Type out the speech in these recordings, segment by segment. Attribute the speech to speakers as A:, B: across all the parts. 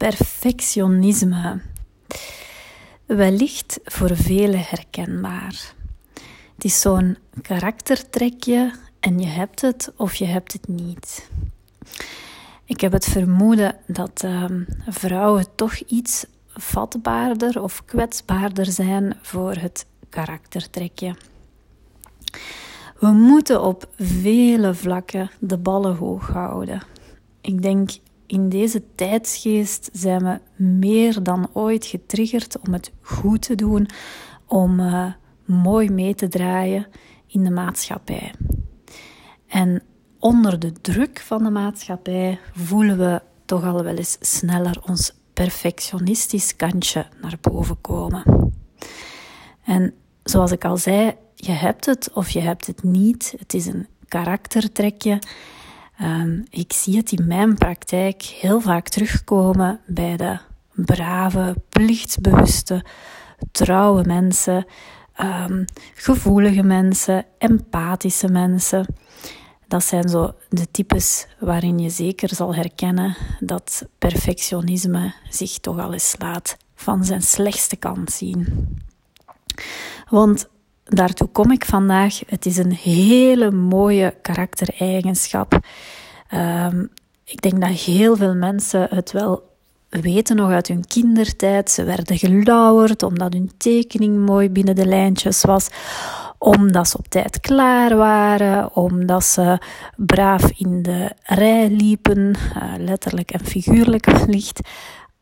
A: perfectionisme. Wellicht voor velen herkenbaar. Het is zo'n karaktertrekje en je hebt het of je hebt het niet. Ik heb het vermoeden dat ehm, vrouwen toch iets vatbaarder of kwetsbaarder zijn voor het karaktertrekje. We moeten op vele vlakken de ballen hoog houden. Ik denk in deze tijdsgeest zijn we meer dan ooit getriggerd om het goed te doen, om uh, mooi mee te draaien in de maatschappij. En onder de druk van de maatschappij voelen we toch al wel eens sneller ons perfectionistisch kantje naar boven komen. En zoals ik al zei, je hebt het of je hebt het niet. Het is een karaktertrekje. Um, ik zie het in mijn praktijk heel vaak terugkomen bij de brave, plichtsbewuste, trouwe mensen, um, gevoelige mensen, empathische mensen. Dat zijn zo de types waarin je zeker zal herkennen dat perfectionisme zich toch al eens laat van zijn slechtste kant zien. Want daartoe kom ik vandaag. Het is een hele mooie karaktereigenschap. Um, ik denk dat heel veel mensen het wel weten nog uit hun kindertijd. Ze werden gelauwerd omdat hun tekening mooi binnen de lijntjes was, omdat ze op tijd klaar waren, omdat ze braaf in de rij liepen, uh, letterlijk en figuurlijk wellicht.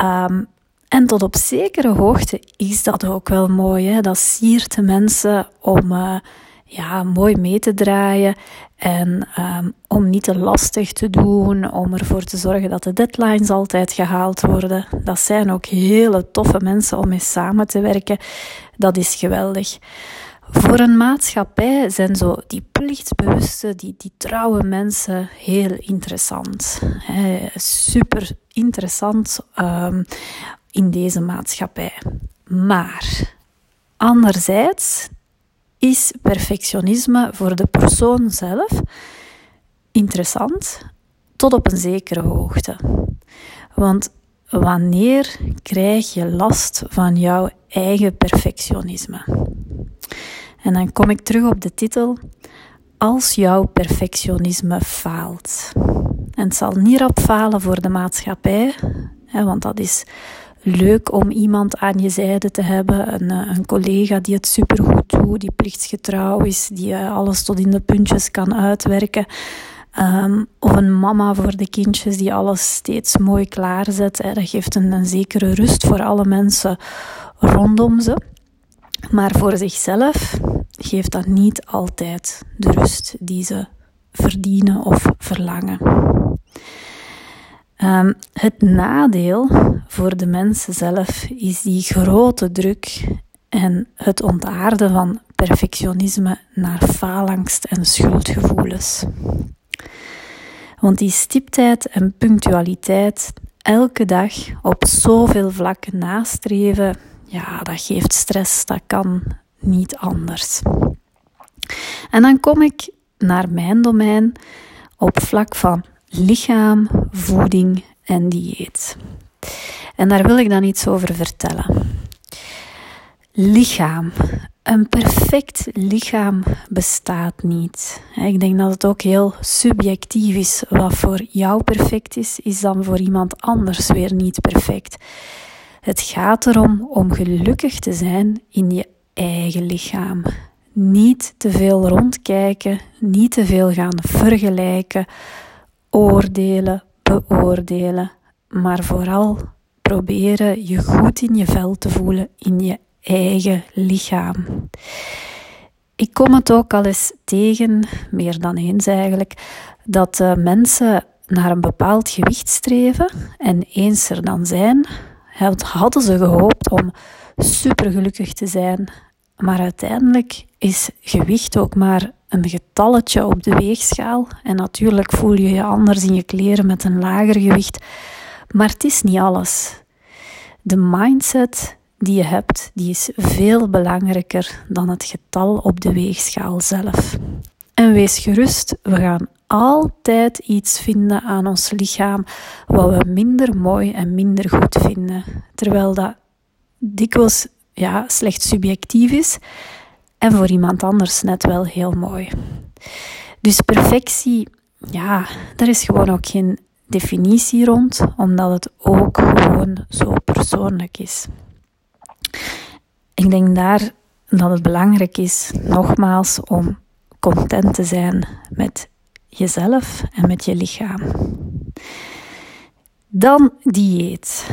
A: Um, en tot op zekere hoogte is dat ook wel mooi. Hè? Dat siert de mensen om uh, ja, mooi mee te draaien en um, om niet te lastig te doen, om ervoor te zorgen dat de deadlines altijd gehaald worden. Dat zijn ook hele toffe mensen om mee samen te werken. Dat is geweldig. Voor een maatschappij zijn zo die plichtsbewuste, die, die trouwe mensen heel interessant. super interessant um, in deze maatschappij. Maar anderzijds is perfectionisme voor de persoon zelf interessant tot op een zekere hoogte. Want wanneer krijg je last van jouw eigen perfectionisme? En dan kom ik terug op de titel. Als jouw perfectionisme faalt. En het zal niet rap falen voor de maatschappij, hè, want dat is leuk om iemand aan je zijde te hebben. Een, eh, een collega die het supergoed doet, die plichtsgetrouw is, die eh, alles tot in de puntjes kan uitwerken. Um, of een mama voor de kindjes die alles steeds mooi klaarzet. Hè. Dat geeft een, een zekere rust voor alle mensen rondom ze. Maar voor zichzelf geeft dat niet altijd de rust die ze verdienen of verlangen. Um, het nadeel voor de mensen zelf is die grote druk en het ontaarden van perfectionisme naar faalangst en schuldgevoelens. Want die stiptheid en punctualiteit elke dag op zoveel vlakken nastreven, ja, dat geeft stress, dat kan niet anders. En dan kom ik naar mijn domein op vlak van lichaam, voeding en dieet. En daar wil ik dan iets over vertellen. Lichaam. Een perfect lichaam bestaat niet. Ik denk dat het ook heel subjectief is. Wat voor jou perfect is, is dan voor iemand anders weer niet perfect. Het gaat erom om gelukkig te zijn in je eigen lichaam. Niet te veel rondkijken, niet te veel gaan vergelijken, oordelen, beoordelen, maar vooral proberen je goed in je vel te voelen in je eigen lichaam. Ik kom het ook al eens tegen, meer dan eens eigenlijk, dat uh, mensen naar een bepaald gewicht streven en eens er dan zijn, hadden ze gehoopt om supergelukkig te zijn. Maar uiteindelijk is gewicht ook maar een getalletje op de weegschaal. En natuurlijk voel je je anders in je kleren met een lager gewicht. Maar het is niet alles. De mindset die je hebt, die is veel belangrijker dan het getal op de weegschaal zelf. En wees gerust, we gaan altijd iets vinden aan ons lichaam wat we minder mooi en minder goed vinden. Terwijl dat dikwijls ja, slecht subjectief is en voor iemand anders net wel heel mooi. Dus perfectie, ja, daar is gewoon ook geen definitie rond, omdat het ook gewoon zo persoonlijk is. Ik denk daar dat het belangrijk is, nogmaals, om content te zijn met jezelf en met je lichaam. Dan dieet.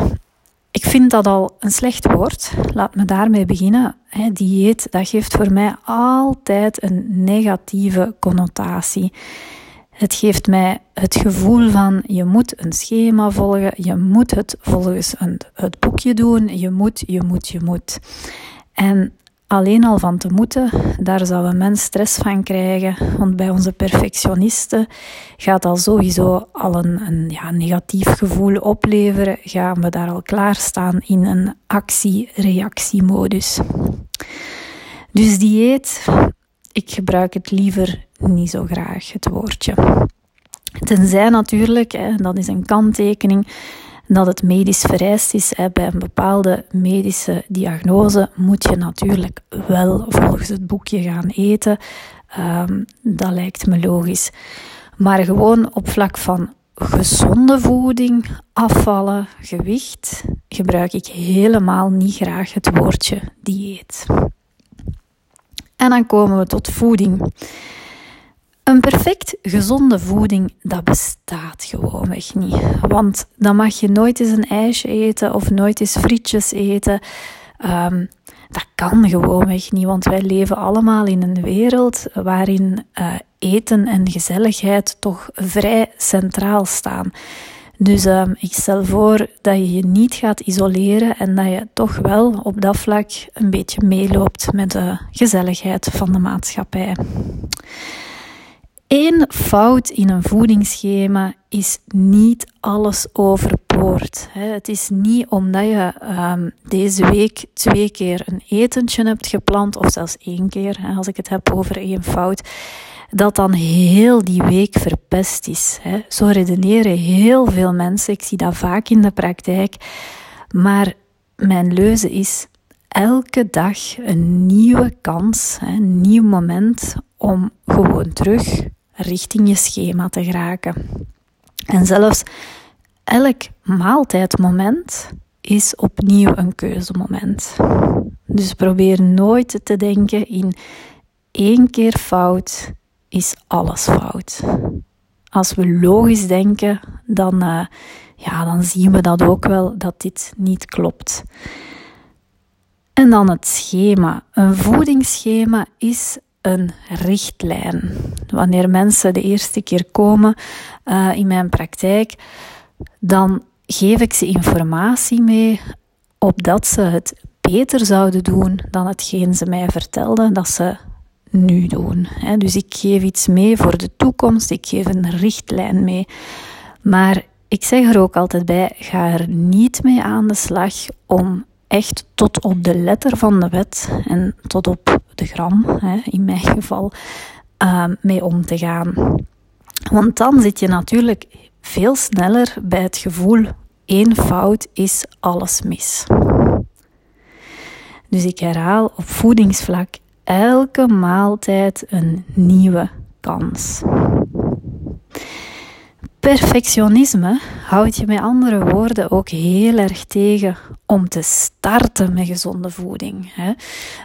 A: Ik vind dat al een slecht woord. Laat me daarmee beginnen. Dieet, dat geeft voor mij altijd een negatieve connotatie. Het geeft mij het gevoel van je moet een schema volgen, je moet het volgens een, het boekje doen, je moet, je moet, je moet. En alleen al van te moeten, daar zou een mens stress van krijgen. Want bij onze perfectionisten gaat al sowieso al een, een ja, negatief gevoel opleveren. Gaan we daar al klaarstaan in een actie-reactiemodus. Dus dieet, ik gebruik het liever niet zo graag, het woordje. Tenzij natuurlijk, hè, dat is een kanttekening, dat het medisch vereist is. Bij een bepaalde medische diagnose moet je natuurlijk wel volgens het boekje gaan eten. Um, dat lijkt me logisch. Maar gewoon op vlak van gezonde voeding, afvallen, gewicht, gebruik ik helemaal niet graag het woordje dieet. En dan komen we tot voeding. Een perfect gezonde voeding, dat bestaat gewoonweg niet. Want dan mag je nooit eens een ijsje eten of nooit eens frietjes eten. Um, dat kan gewoonweg niet, want wij leven allemaal in een wereld waarin uh, eten en gezelligheid toch vrij centraal staan. Dus uh, ik stel voor dat je je niet gaat isoleren en dat je toch wel op dat vlak een beetje meeloopt met de gezelligheid van de maatschappij. Eén fout in een voedingsschema is niet alles overboord. Het is niet omdat je um, deze week twee keer een etentje hebt gepland, of zelfs één keer, als ik het heb over één fout, dat dan heel die week verpest is. Zo redeneren heel veel mensen. Ik zie dat vaak in de praktijk. Maar mijn leuze is elke dag een nieuwe kans, een nieuw moment om gewoon terug richting je schema te geraken. En zelfs elk maaltijdmoment is opnieuw een keuzemoment. Dus probeer nooit te denken in één keer fout is alles fout. Als we logisch denken, dan, uh, ja, dan zien we dat ook wel dat dit niet klopt. En dan het schema. Een voedingsschema is een richtlijn. Wanneer mensen de eerste keer komen uh, in mijn praktijk, dan geef ik ze informatie mee opdat ze het beter zouden doen dan hetgeen ze mij vertelden dat ze nu doen. Dus ik geef iets mee voor de toekomst, ik geef een richtlijn mee. Maar ik zeg er ook altijd bij: ga er niet mee aan de slag om echt tot op de letter van de wet en tot op de gram, hè, in mijn geval, uh, mee om te gaan. Want dan zit je natuurlijk veel sneller bij het gevoel: één fout is alles mis. Dus ik herhaal op voedingsvlak elke maaltijd een nieuwe kans. Perfectionisme houdt je met andere woorden ook heel erg tegen om te starten met gezonde voeding. Hè.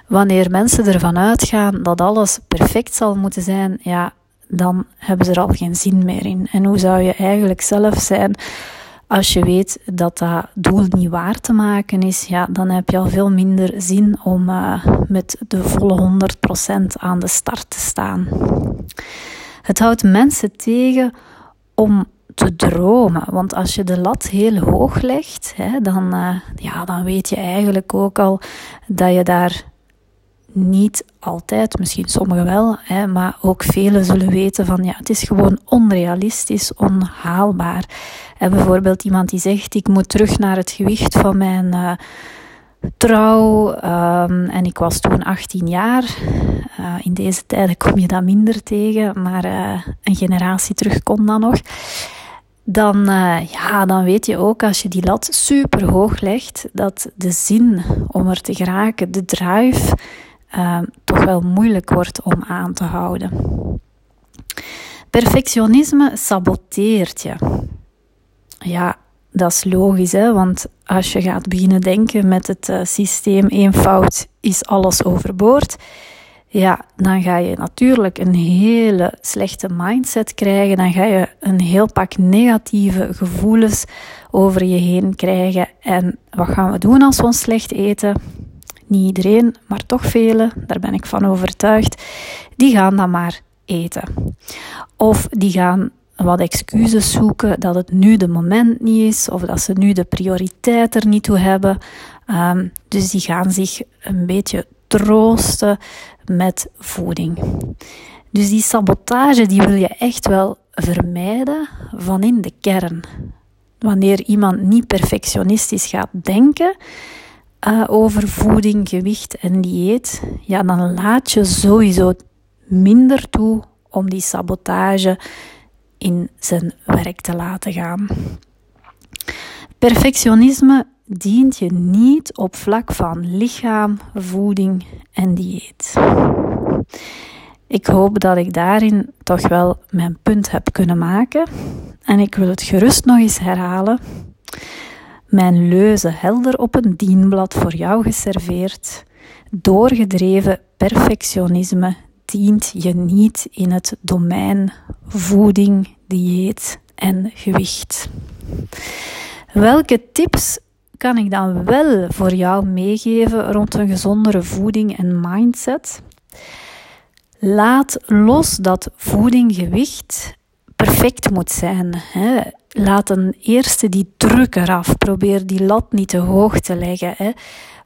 A: Wanneer mensen ervan uitgaan dat alles perfect zal moeten zijn, ja, dan hebben ze er al geen zin meer in. En hoe zou je eigenlijk zelf zijn als je weet dat dat doel niet waar te maken is? Ja, dan heb je al veel minder zin om uh, met de volle 100% aan de start te staan. Het houdt mensen tegen om te dromen. Want als je de lat heel hoog legt, hè, dan, uh, ja, dan weet je eigenlijk ook al dat je daar niet altijd, misschien sommigen wel, hè, maar ook velen zullen weten van ja, het is gewoon onrealistisch, onhaalbaar. En bijvoorbeeld iemand die zegt: Ik moet terug naar het gewicht van mijn. Uh, trouw ehm, en ik was toen 18 jaar. Uh, in deze tijden kom je dat minder tegen, maar uh, een generatie terug kon dat nog. Dan, uh, ja, dan weet je ook als je die lat super hoog legt, dat de zin om er te geraken, de drive, ehm, toch wel moeilijk wordt om aan te houden. Perfectionisme saboteert je. Ja, dat is logisch, hè? want als je gaat beginnen denken met het uh, systeem één fout is alles overboord, ja, dan ga je natuurlijk een hele slechte mindset krijgen. Dan ga je een heel pak negatieve gevoelens over je heen krijgen. En wat gaan we doen als we ons slecht eten? Niet iedereen, maar toch velen, daar ben ik van overtuigd, die gaan dan maar eten. Of die gaan wat excuses zoeken dat het nu de moment niet is of dat ze nu de prioriteit er niet toe hebben. Um, dus die gaan zich een beetje troosten met voeding. Dus die sabotage die wil je echt wel vermijden van in de kern. Wanneer iemand niet perfectionistisch gaat denken uh, over voeding, gewicht en dieet, ja, dan laat je sowieso minder toe om die sabotage in zijn werk te laten gaan. Perfectionisme dient je niet op vlak van lichaam, voeding en dieet. Ik hoop dat ik daarin toch wel mijn punt heb kunnen maken. En ik wil het gerust nog eens herhalen. Mijn leuze helder op een dienblad voor jou geserveerd. Doorgedreven perfectionisme dient je niet in het domein voeding, dieet en gewicht. Welke tips kan ik dan wel voor jou meegeven rond een gezondere voeding en mindset? Laat los dat voeding, gewicht perfect moet zijn. Hè. Laat een eerste die druk eraf. Probeer die lat niet te hoog te leggen. Hè.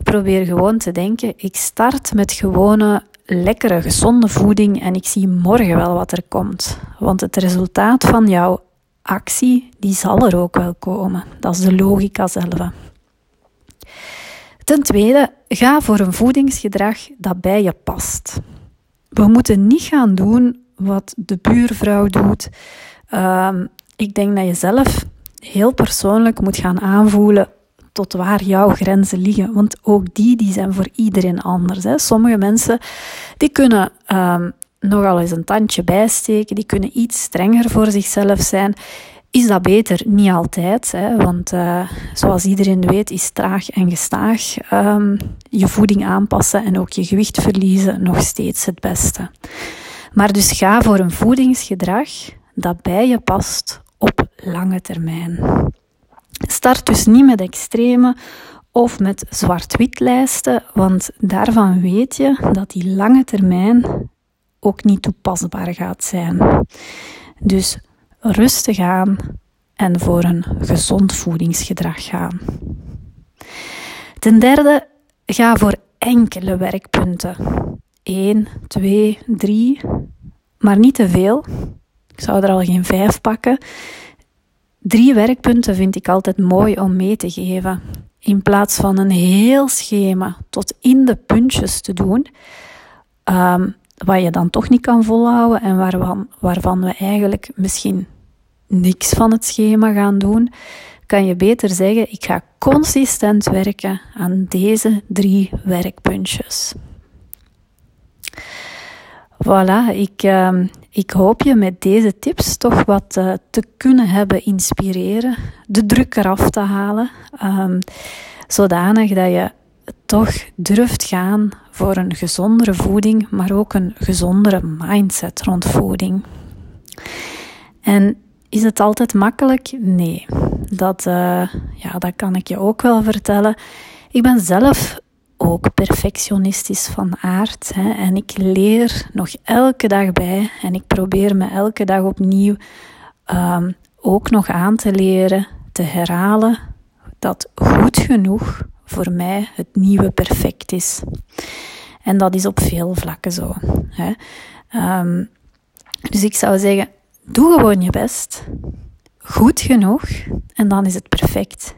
A: Probeer gewoon te denken: ik start met gewone lekkere, gezonde voeding en ik zie morgen wel wat er komt. Want het resultaat van jouw actie, die zal er ook wel komen. Dat is de logica zelf. Ten tweede, ga voor een voedingsgedrag dat bij je past. We moeten niet gaan doen wat de buurvrouw doet. Uh, ik denk dat je zelf heel persoonlijk moet gaan aanvoelen tot waar jouw grenzen liggen. Want ook die, die zijn voor iedereen anders. Hè. Sommige mensen die kunnen um, nogal eens een tandje bijsteken, die kunnen iets strenger voor zichzelf zijn. Is dat beter? Niet altijd, hè, want uh, zoals iedereen weet is traag en gestaag um, je voeding aanpassen en ook je gewicht verliezen nog steeds het beste. Maar dus ga voor een voedingsgedrag dat bij je past op lange termijn. Start dus niet met extreme of met zwart-wit lijsten, want daarvan weet je dat die lange termijn ook niet toepasbaar gaat zijn. Dus rustig aan en voor een gezond voedingsgedrag gaan. Ten derde, ga voor enkele werkpunten. 1, 2, 3, maar niet te veel. Ik zou er al geen vijf pakken. Drie werkpunten vind ik altijd mooi om mee te geven. In plaats van een heel schema tot in de puntjes te doen, um, wat je dan toch niet kan volhouden en waarvan, waarvan we eigenlijk misschien niks van het schema gaan doen, kan je beter zeggen: ik ga consistent werken aan deze drie werkpuntjes. Voilà, ik, uh, ik hoop je met deze tips toch wat uh, te kunnen hebben inspireren, de druk eraf te halen, um, zodanig dat je toch durft gaan voor een gezondere voeding, maar ook een gezondere mindset rond voeding. En is het altijd makkelijk? Nee, dat, uh, ja, dat kan ik je ook wel vertellen. Ik ben zelf ook perfectionistisch van aard. Hè, en ik leer nog elke dag bij en ik probeer me elke dag opnieuw um, ook nog aan te leren, te herhalen dat goed genoeg voor mij het nieuwe perfect is. En dat is op veel vlakken zo. Hè. Um, dus ik zou zeggen, doe gewoon je best. Goed genoeg en dan is het perfect.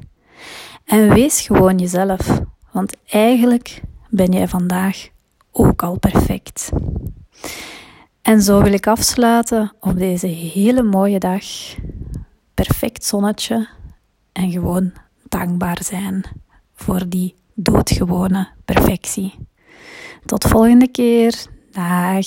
A: En wees gewoon jezelf. Want eigenlijk ben jij vandaag ook al perfect. En zo wil ik afsluiten op deze hele mooie dag. Perfect zonnetje en gewoon dankbaar zijn voor die doodgewone perfectie. Tot volgende keer. Dag.